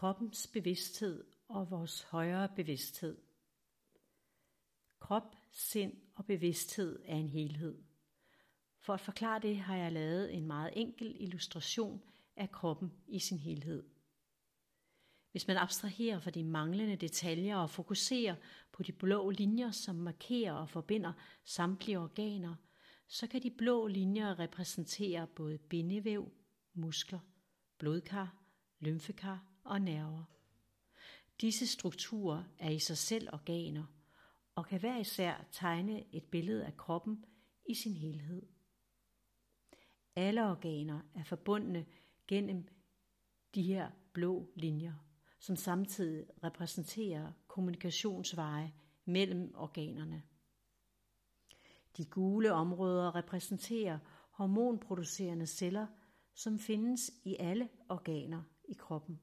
kroppens bevidsthed og vores højere bevidsthed. Krop, sind og bevidsthed er en helhed. For at forklare det har jeg lavet en meget enkel illustration af kroppen i sin helhed. Hvis man abstraherer fra de manglende detaljer og fokuserer på de blå linjer, som markerer og forbinder samtlige organer, så kan de blå linjer repræsentere både bindevæv, muskler, blodkar, lymfekar og nerver. Disse strukturer er i sig selv organer og kan hver især tegne et billede af kroppen i sin helhed. Alle organer er forbundne gennem de her blå linjer, som samtidig repræsenterer kommunikationsveje mellem organerne. De gule områder repræsenterer hormonproducerende celler, som findes i alle organer i kroppen.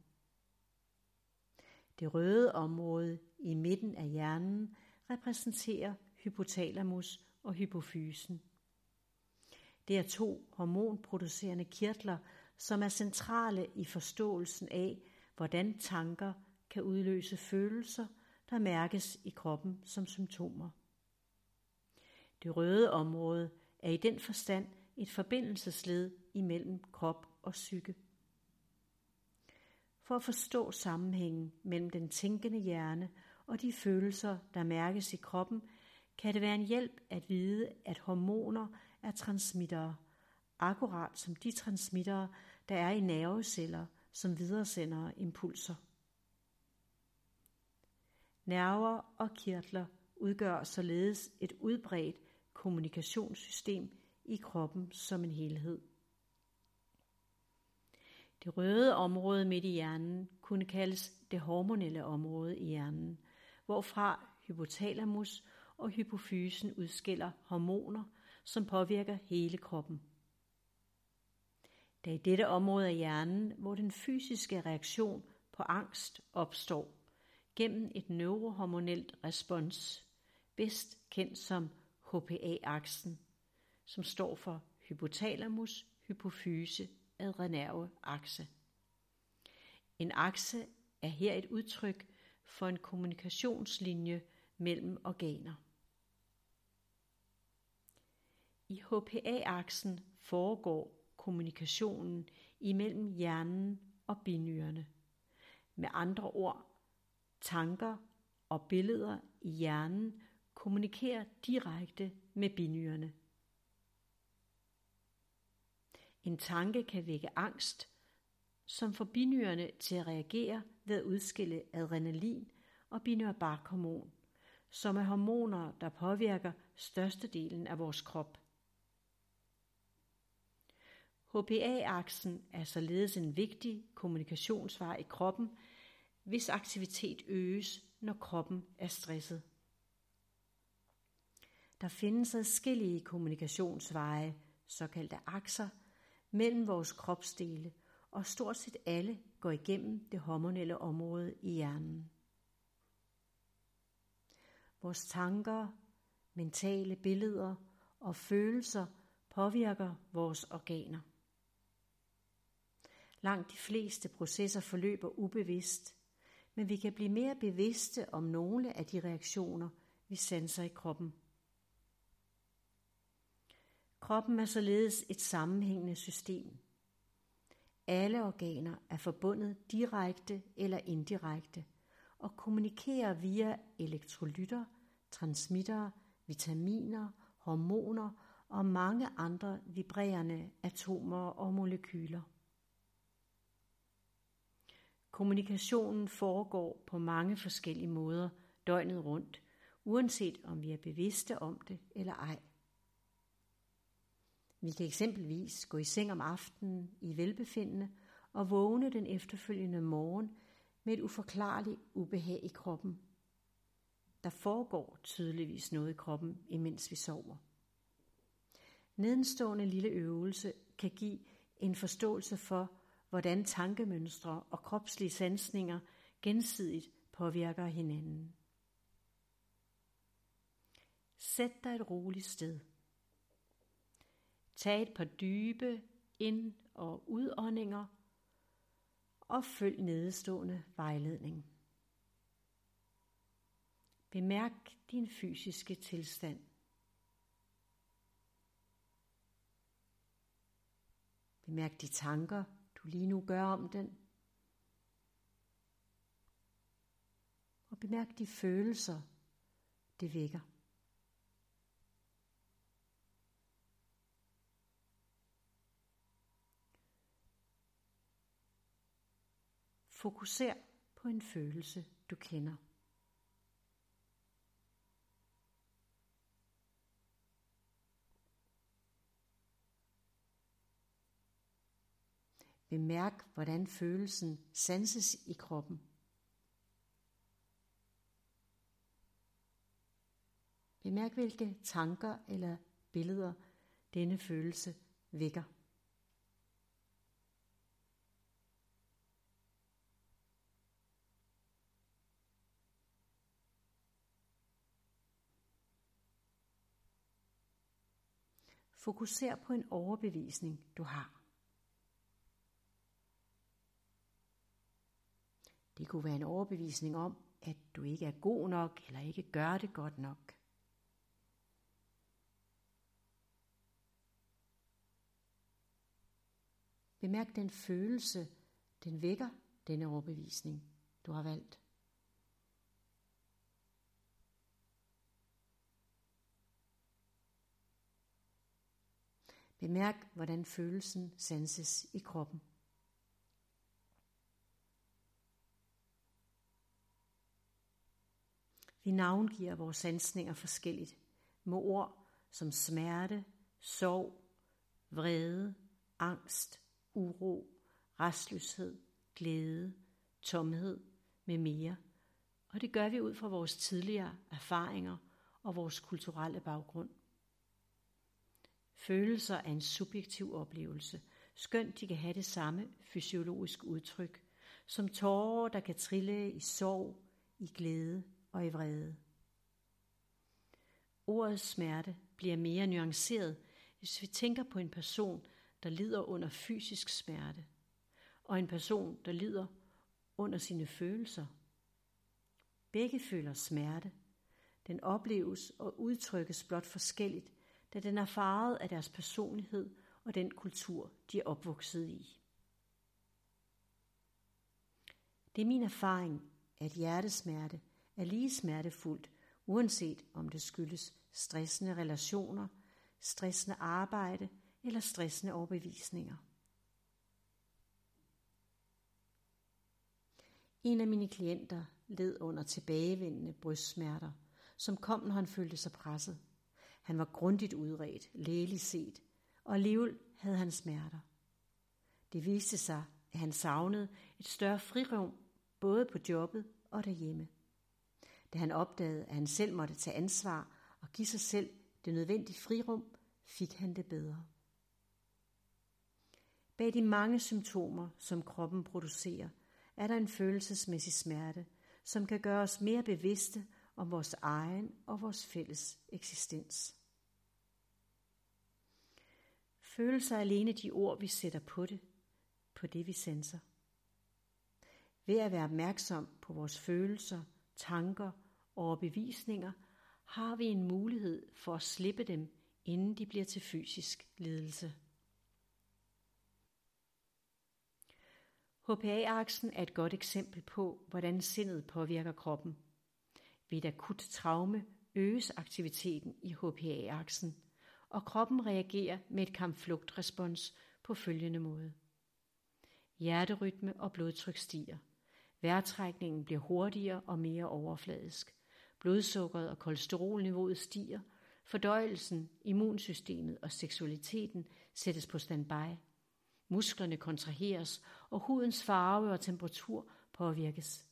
Det røde område i midten af hjernen repræsenterer hypotalamus og hypofysen. Det er to hormonproducerende kirtler, som er centrale i forståelsen af, hvordan tanker kan udløse følelser, der mærkes i kroppen som symptomer. Det røde område er i den forstand et forbindelsesled imellem krop og psyke. For at forstå sammenhængen mellem den tænkende hjerne og de følelser, der mærkes i kroppen, kan det være en hjælp at vide, at hormoner er transmittere, akkurat som de transmittere, der er i nerveceller, som videresender impulser. Nerver og kirtler udgør således et udbredt kommunikationssystem i kroppen som en helhed. Det røde område midt i hjernen kunne kaldes det hormonelle område i hjernen, hvorfra hypotalamus og hypofysen udskiller hormoner, som påvirker hele kroppen. Det er i dette område af hjernen, hvor den fysiske reaktion på angst opstår gennem et neurohormonelt respons, bedst kendt som HPA-aksen, som står for hypotalamus, hypofyse, adrenerve akse. En akse er her et udtryk for en kommunikationslinje mellem organer. I HPA-aksen foregår kommunikationen imellem hjernen og binyrerne. Med andre ord, tanker og billeder i hjernen kommunikerer direkte med binyrerne. En tanke kan vække angst, som får binyrerne til at reagere ved at udskille adrenalin og binyrbarkhormon, som er hormoner, der påvirker størstedelen af vores krop. HPA-aksen er således en vigtig kommunikationsvej i kroppen, hvis aktivitet øges, når kroppen er stresset. Der findes adskillige kommunikationsveje, såkaldte akser, mellem vores kropsdele, og stort set alle går igennem det hormonelle område i hjernen. Vores tanker, mentale billeder og følelser påvirker vores organer. Langt de fleste processer forløber ubevidst, men vi kan blive mere bevidste om nogle af de reaktioner, vi sanser i kroppen. Kroppen er således et sammenhængende system. Alle organer er forbundet direkte eller indirekte og kommunikerer via elektrolytter, transmittere, vitaminer, hormoner og mange andre vibrerende atomer og molekyler. Kommunikationen foregår på mange forskellige måder døgnet rundt, uanset om vi er bevidste om det eller ej. Vi kan eksempelvis gå i seng om aftenen i velbefindende og vågne den efterfølgende morgen med et uforklarligt ubehag i kroppen. Der foregår tydeligvis noget i kroppen, imens vi sover. Nedenstående lille øvelse kan give en forståelse for, hvordan tankemønstre og kropslige sansninger gensidigt påvirker hinanden. Sæt dig et roligt sted. Tag et par dybe ind- og udåndinger, og følg nedestående vejledning. Bemærk din fysiske tilstand. Bemærk de tanker, du lige nu gør om den. Og bemærk de følelser, det vækker. Fokuser på en følelse, du kender. Bemærk, hvordan følelsen sanses i kroppen. Bemærk, hvilke tanker eller billeder denne følelse vækker. Fokuser på en overbevisning, du har. Det kunne være en overbevisning om, at du ikke er god nok eller ikke gør det godt nok. Bemærk den følelse, den vækker denne overbevisning, du har valgt. Bemærk, hvordan følelsen sanses i kroppen. Vi navngiver vores sansninger forskelligt med ord som smerte, sorg, vrede, angst, uro, restløshed, glæde, tomhed med mere. Og det gør vi ud fra vores tidligere erfaringer og vores kulturelle baggrund. Følelser er en subjektiv oplevelse, skønt de kan have det samme fysiologiske udtryk, som tårer, der kan trille i sorg, i glæde og i vrede. Ordet smerte bliver mere nuanceret, hvis vi tænker på en person, der lider under fysisk smerte, og en person, der lider under sine følelser. Begge føler smerte. Den opleves og udtrykkes blot forskelligt, da den er faret af deres personlighed og den kultur, de er opvokset i. Det er min erfaring, at hjertesmerte er lige smertefuldt, uanset om det skyldes stressende relationer, stressende arbejde eller stressende overbevisninger. En af mine klienter led under tilbagevendende brystsmerter, som kom, når han følte sig presset. Han var grundigt udredt, lægeligt set, og alligevel havde han smerter. Det viste sig, at han savnede et større frirum, både på jobbet og derhjemme. Da han opdagede, at han selv måtte tage ansvar og give sig selv det nødvendige frirum, fik han det bedre. Bag de mange symptomer, som kroppen producerer, er der en følelsesmæssig smerte, som kan gøre os mere bevidste om vores egen og vores fælles eksistens. Følelser er alene de ord, vi sætter på det, på det vi senser. Ved at være opmærksom på vores følelser, tanker og bevisninger, har vi en mulighed for at slippe dem, inden de bliver til fysisk lidelse. HPA-aksen er et godt eksempel på, hvordan sindet påvirker kroppen. Ved et akut traume øges aktiviteten i HPA-aksen, og kroppen reagerer med et kampflugtrespons på følgende måde. Hjerterytme og blodtryk stiger. Vejrtrækningen bliver hurtigere og mere overfladisk. Blodsukkeret og kolesterolniveauet stiger. Fordøjelsen, immunsystemet og seksualiteten sættes på standby. Musklerne kontraheres, og hudens farve og temperatur påvirkes.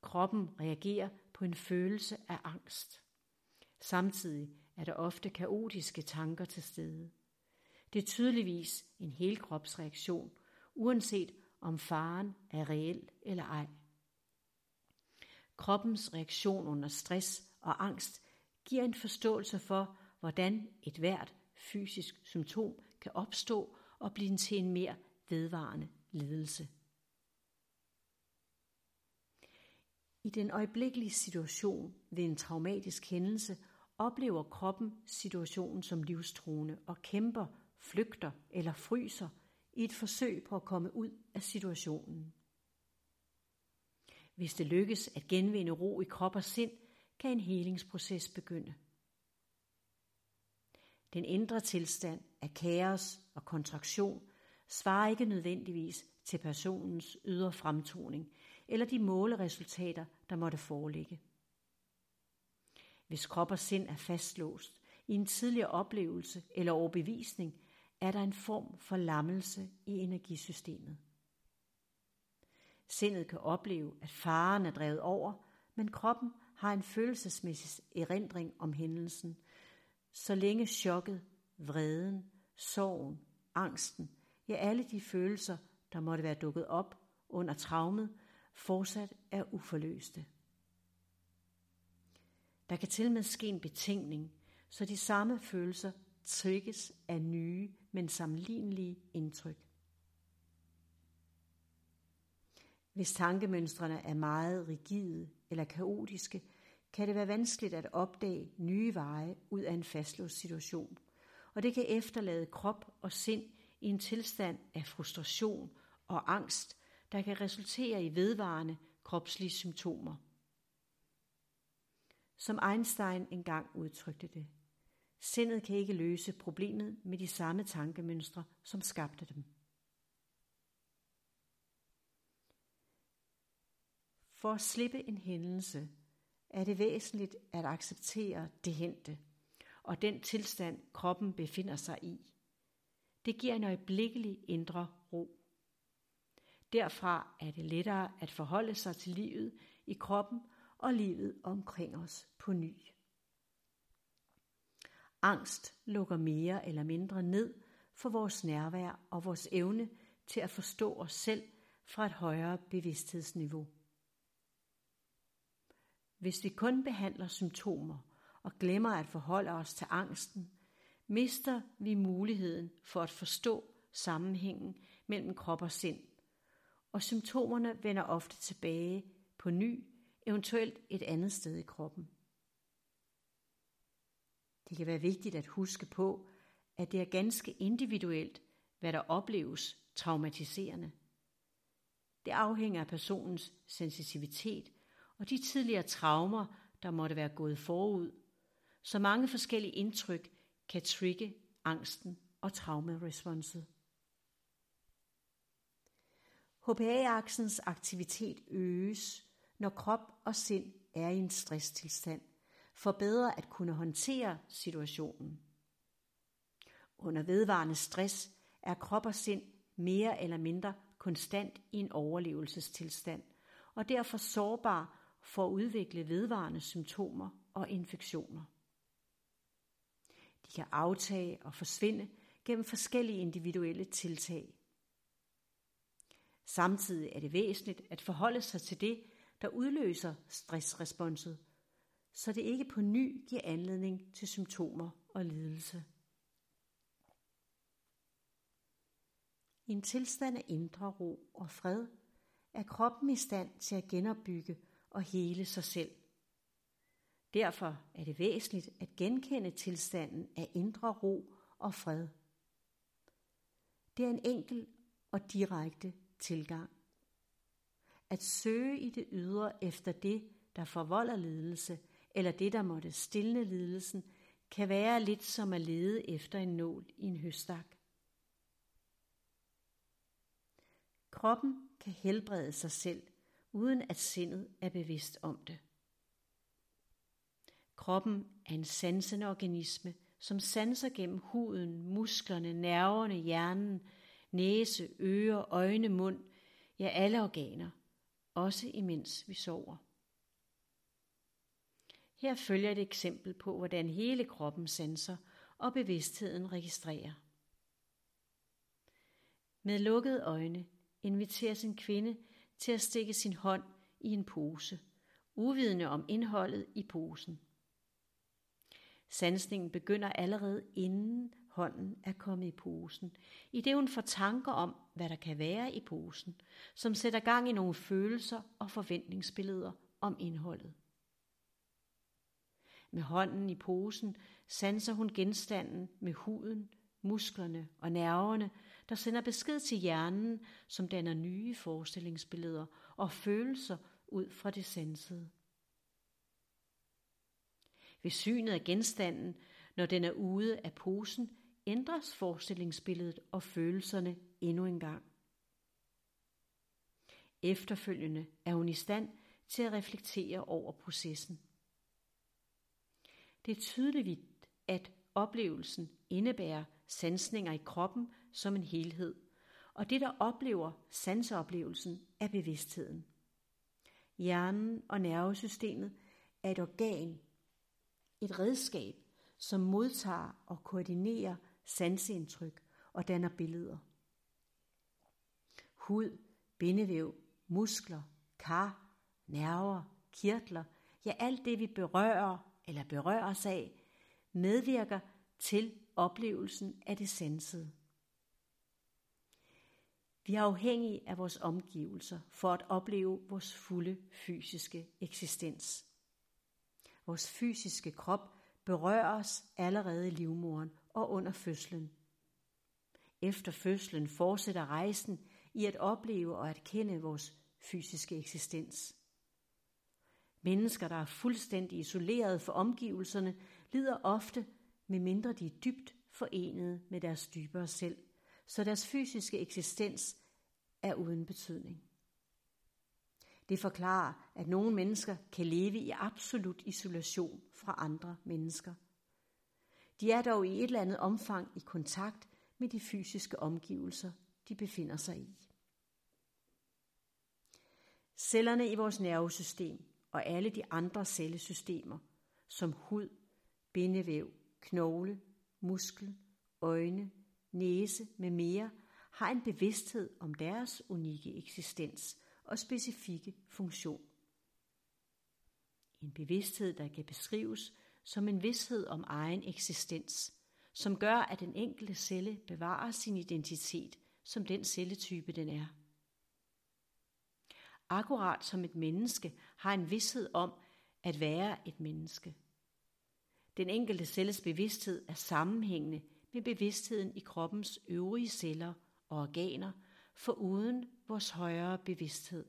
Kroppen reagerer på en følelse af angst. Samtidig er der ofte kaotiske tanker til stede. Det er tydeligvis en helkropsreaktion, uanset om faren er reel eller ej. Kroppens reaktion under stress og angst giver en forståelse for, hvordan et hvert fysisk symptom kan opstå og blive til en mere vedvarende lidelse. I den øjeblikkelige situation ved en traumatisk hændelse oplever kroppen situationen som livstruende og kæmper, flygter eller fryser i et forsøg på at komme ud af situationen. Hvis det lykkes at genvinde ro i krop og sind, kan en helingsproces begynde. Den indre tilstand af kaos og kontraktion svarer ikke nødvendigvis til personens ydre fremtoning eller de måleresultater, der måtte foreligge. Hvis krop og sind er fastlåst i en tidligere oplevelse eller overbevisning, er der en form for lammelse i energisystemet. Sindet kan opleve, at faren er drevet over, men kroppen har en følelsesmæssig erindring om hændelsen, så længe chokket, vreden, sorgen, angsten, ja alle de følelser, der måtte være dukket op under traumet, fortsat er uforløste. Der kan til med ske en betingning, så de samme følelser trigges af nye, men sammenlignelige indtryk. Hvis tankemønstrene er meget rigide eller kaotiske, kan det være vanskeligt at opdage nye veje ud af en fastlåst situation, og det kan efterlade krop og sind i en tilstand af frustration og angst, der kan resultere i vedvarende kropslige symptomer. Som Einstein engang udtrykte det. Sindet kan ikke løse problemet med de samme tankemønstre, som skabte dem. For at slippe en hændelse er det væsentligt at acceptere det hente og den tilstand, kroppen befinder sig i. Det giver en øjeblikkelig indre ro. Derfra er det lettere at forholde sig til livet i kroppen og livet omkring os på ny. Angst lukker mere eller mindre ned for vores nærvær og vores evne til at forstå os selv fra et højere bevidsthedsniveau. Hvis vi kun behandler symptomer og glemmer at forholde os til angsten, mister vi muligheden for at forstå sammenhængen mellem krop og sind, og symptomerne vender ofte tilbage på ny, eventuelt et andet sted i kroppen. Det kan være vigtigt at huske på, at det er ganske individuelt, hvad der opleves traumatiserende. Det afhænger af personens sensitivitet og de tidligere traumer, der måtte være gået forud. Så mange forskellige indtryk kan trigge angsten og traumeresponset. HPA-aksens aktivitet øges, når krop og sind er i en stresstilstand, for bedre at kunne håndtere situationen. Under vedvarende stress er krop og sind mere eller mindre konstant i en overlevelsestilstand, og derfor sårbar for at udvikle vedvarende symptomer og infektioner. De kan aftage og forsvinde gennem forskellige individuelle tiltag. Samtidig er det væsentligt at forholde sig til det, der udløser stressresponset, så det ikke på ny giver anledning til symptomer og lidelse. I en tilstand af indre ro og fred er kroppen i stand til at genopbygge og hele sig selv. Derfor er det væsentligt at genkende tilstanden af indre ro og fred. Det er en enkel og direkte tilgang. At søge i det ydre efter det, der forvolder lidelse, eller det, der måtte stille lidelsen, kan være lidt som at lede efter en nål i en høstak. Kroppen kan helbrede sig selv, uden at sindet er bevidst om det. Kroppen er en sansende organisme, som sanser gennem huden, musklerne, nerverne, hjernen, næse, ører, øjne, mund, ja alle organer, også imens vi sover. Her følger et eksempel på, hvordan hele kroppen sanser og bevidstheden registrerer. Med lukkede øjne inviteres en kvinde til at stikke sin hånd i en pose, uvidende om indholdet i posen. Sansningen begynder allerede inden hånden er kommet i posen, i det hun får tanker om, hvad der kan være i posen, som sætter gang i nogle følelser og forventningsbilleder om indholdet. Med hånden i posen sanser hun genstanden med huden, musklerne og nerverne, der sender besked til hjernen, som danner nye forestillingsbilleder og følelser ud fra det sansede. Ved synet af genstanden, når den er ude af posen, ændres forestillingsbilledet og følelserne endnu en gang. Efterfølgende er hun i stand til at reflektere over processen. Det er tydeligt, at oplevelsen indebærer sansninger i kroppen som en helhed, og det, der oplever sanseoplevelsen, er bevidstheden. Hjernen og nervesystemet er et organ, et redskab, som modtager og koordinerer sanseindtryk og danner billeder. Hud, bindevæv, muskler, kar, nerver, kirtler, ja alt det vi berører eller berører os af, medvirker til oplevelsen af det sansede. Vi er afhængige af vores omgivelser for at opleve vores fulde fysiske eksistens. Vores fysiske krop berører os allerede i livmoderen og under fødslen. Efter fødslen fortsætter rejsen i at opleve og at kende vores fysiske eksistens. Mennesker, der er fuldstændig isoleret for omgivelserne, lider ofte, med mindre de er dybt forenet med deres dybere selv, så deres fysiske eksistens er uden betydning. Det forklarer, at nogle mennesker kan leve i absolut isolation fra andre mennesker. De er dog i et eller andet omfang i kontakt med de fysiske omgivelser, de befinder sig i. Cellerne i vores nervesystem og alle de andre cellesystemer, som hud, bindevæv, knogle, muskel, øjne, næse med mere, har en bevidsthed om deres unikke eksistens og specifikke funktion. En bevidsthed, der kan beskrives som en vidshed om egen eksistens, som gør, at den enkelte celle bevarer sin identitet som den celletype, den er. Akkurat som et menneske har en vidshed om at være et menneske. Den enkelte celles bevidsthed er sammenhængende med bevidstheden i kroppens øvrige celler og organer, for uden vores højere bevidsthed.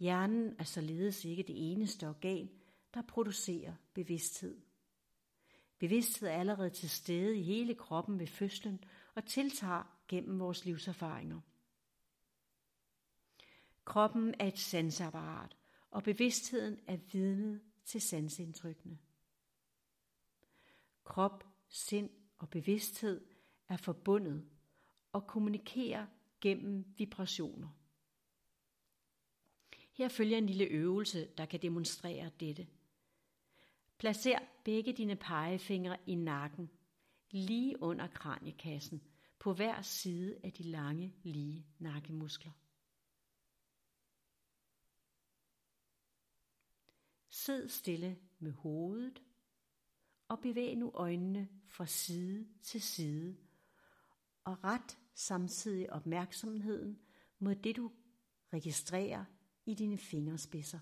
Hjernen er således ikke det eneste organ, der producerer bevidsthed. Bevidsthed er allerede til stede i hele kroppen ved fødslen og tiltager gennem vores livserfaringer. Kroppen er et sansapparat, og bevidstheden er vidnet til sansindtrykkene. Krop, sind og bevidsthed er forbundet og kommunikerer gennem vibrationer. Her følger en lille øvelse, der kan demonstrere dette. Placer begge dine pegefingre i nakken, lige under kraniekassen, på hver side af de lange, lige nakkemuskler. Sid stille med hovedet og bevæg nu øjnene fra side til side og ret samtidig opmærksomheden mod det du registrerer i dine fingerspidser.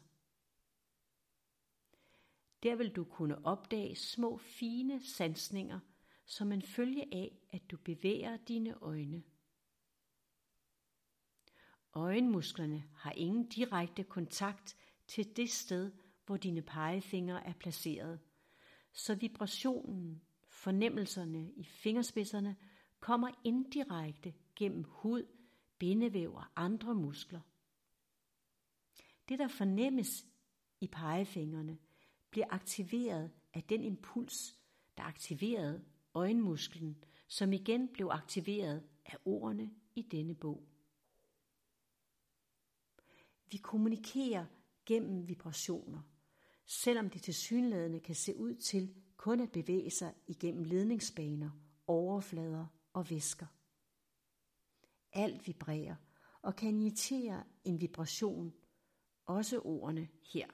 Der vil du kunne opdage små fine sansninger som en følge af, at du bevæger dine øjne. Øjenmusklerne har ingen direkte kontakt til det sted, hvor dine pegefingre er placeret, så vibrationen, fornemmelserne i fingerspidserne kommer indirekte gennem hud, bindevæv og andre muskler. Det, der fornemmes i pegefingrene, bliver aktiveret af den impuls, der aktiverede øjenmusklen, som igen blev aktiveret af ordene i denne bog. Vi kommunikerer gennem vibrationer, selvom det tilsyneladende kan se ud til kun at bevæge sig igennem ledningsbaner, overflader og væsker. Alt vibrerer og kan initiere en vibration, også ordene her.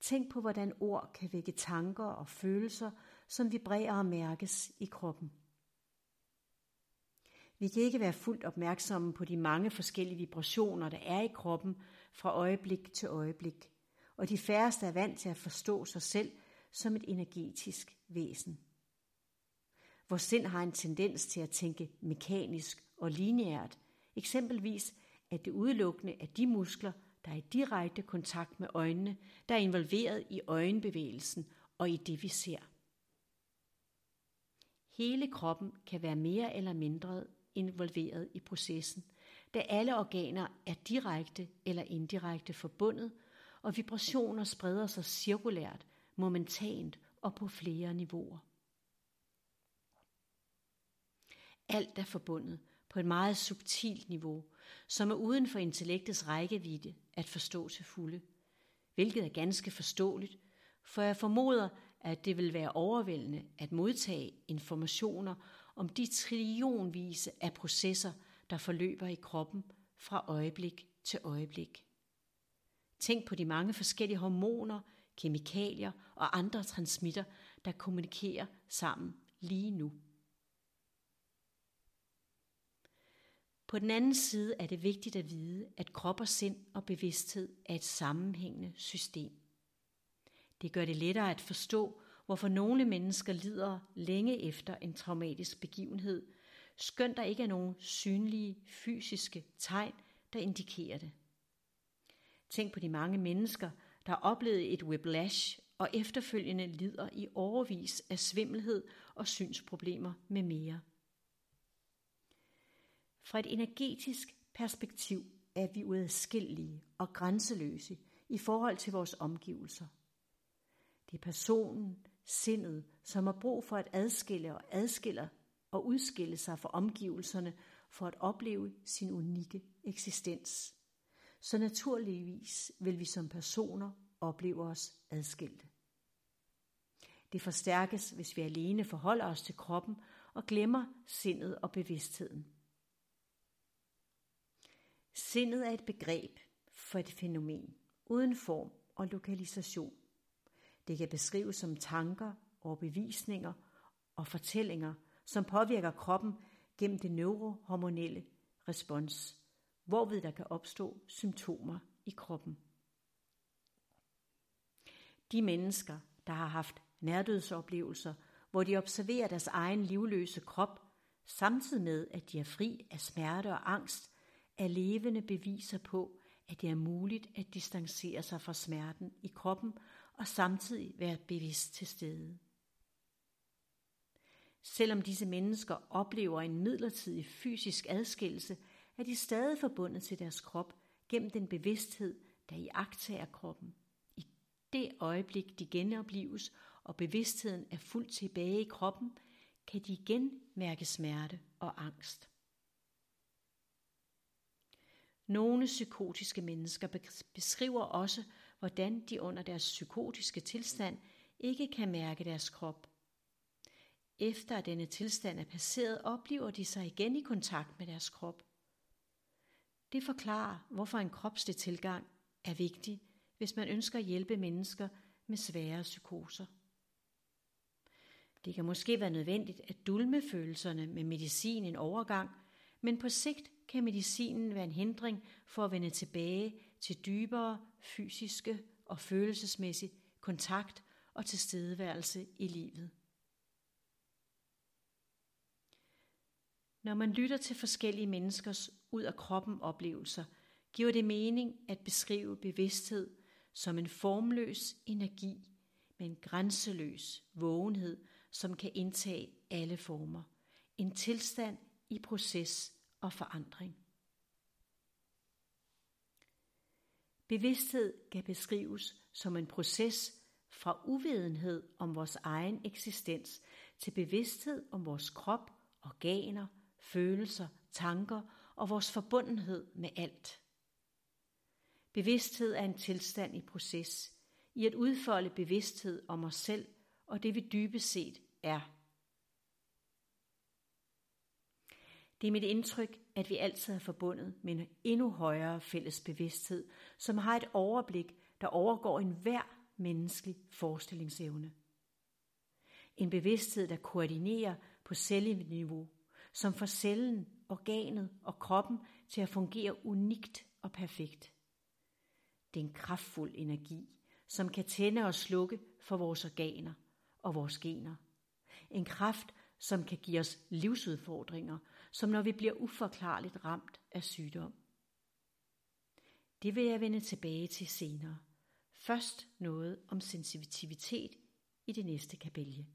Tænk på, hvordan ord kan vække tanker og følelser, som vibrerer og mærkes i kroppen. Vi kan ikke være fuldt opmærksomme på de mange forskellige vibrationer, der er i kroppen fra øjeblik til øjeblik, og de færreste er vant til at forstå sig selv som et energetisk væsen. Vores sind har en tendens til at tænke mekanisk og lineært, eksempelvis at det udelukkende er de muskler, der er i direkte kontakt med øjnene, der er involveret i øjenbevægelsen og i det, vi ser. Hele kroppen kan være mere eller mindre involveret i processen, da alle organer er direkte eller indirekte forbundet, og vibrationer spreder sig cirkulært, momentant og på flere niveauer. Alt er forbundet på et meget subtilt niveau, som er uden for intellektets rækkevidde at forstå til fulde, hvilket er ganske forståeligt, for jeg formoder, at det vil være overvældende at modtage informationer om de trillionvise af processer, der forløber i kroppen fra øjeblik til øjeblik. Tænk på de mange forskellige hormoner, kemikalier og andre transmitter, der kommunikerer sammen lige nu. På den anden side er det vigtigt at vide, at krop og sind og bevidsthed er et sammenhængende system. Det gør det lettere at forstå, hvorfor nogle mennesker lider længe efter en traumatisk begivenhed, skønt der ikke er nogen synlige fysiske tegn, der indikerer det. Tænk på de mange mennesker, der har oplevet et whiplash og efterfølgende lider i overvis af svimmelhed og synsproblemer med mere. Fra et energetisk perspektiv er vi uadskillelige og grænseløse i forhold til vores omgivelser. Det er personen, sindet, som har brug for at adskille og adskiller og udskille sig fra omgivelserne for at opleve sin unikke eksistens. Så naturligvis vil vi som personer opleve os adskilte. Det forstærkes, hvis vi alene forholder os til kroppen og glemmer sindet og bevidstheden. Sindet er et begreb for et fænomen uden form og lokalisation. Det kan beskrives som tanker, overbevisninger og fortællinger, som påvirker kroppen gennem det neurohormonelle respons, hvorved der kan opstå symptomer i kroppen. De mennesker, der har haft nærdødsoplevelser, hvor de observerer deres egen livløse krop, samtidig med at de er fri af smerte og angst, er levende beviser på, at det er muligt at distancere sig fra smerten i kroppen og samtidig være bevidst til stede. Selvom disse mennesker oplever en midlertidig fysisk adskillelse, er de stadig forbundet til deres krop gennem den bevidsthed, der i agtager kroppen. I det øjeblik, de genopleves, og bevidstheden er fuldt tilbage i kroppen, kan de igen mærke smerte og angst. Nogle psykotiske mennesker beskriver også, hvordan de under deres psykotiske tilstand ikke kan mærke deres krop. Efter at denne tilstand er passeret, oplever de sig igen i kontakt med deres krop. Det forklarer, hvorfor en kropslig tilgang er vigtig, hvis man ønsker at hjælpe mennesker med svære psykoser. Det kan måske være nødvendigt at dulme følelserne med medicin en overgang, men på sigt kan medicinen være en hindring for at vende tilbage til dybere fysiske og følelsesmæssig kontakt og tilstedeværelse i livet. Når man lytter til forskellige menneskers ud af kroppen oplevelser, giver det mening at beskrive bevidsthed som en formløs energi med en grænseløs vågenhed, som kan indtage alle former. En tilstand i proces og forandring. Bevidsthed kan beskrives som en proces fra uvidenhed om vores egen eksistens til bevidsthed om vores krop, organer, følelser, tanker og vores forbundenhed med alt. Bevidsthed er en tilstand i proces, i at udfolde bevidsthed om os selv og det vi dybest set er. Det er mit indtryk, at vi altid er forbundet med en endnu højere fælles bevidsthed, som har et overblik, der overgår enhver menneskelig forestillingsevne. En bevidsthed, der koordinerer på celleniveau, som får cellen, organet og kroppen til at fungere unikt og perfekt. Det er en kraftfuld energi, som kan tænde og slukke for vores organer og vores gener. En kraft, som kan give os livsudfordringer, som når vi bliver uforklarligt ramt af sygdom. Det vil jeg vende tilbage til senere. Først noget om sensitivitet i det næste kapitel.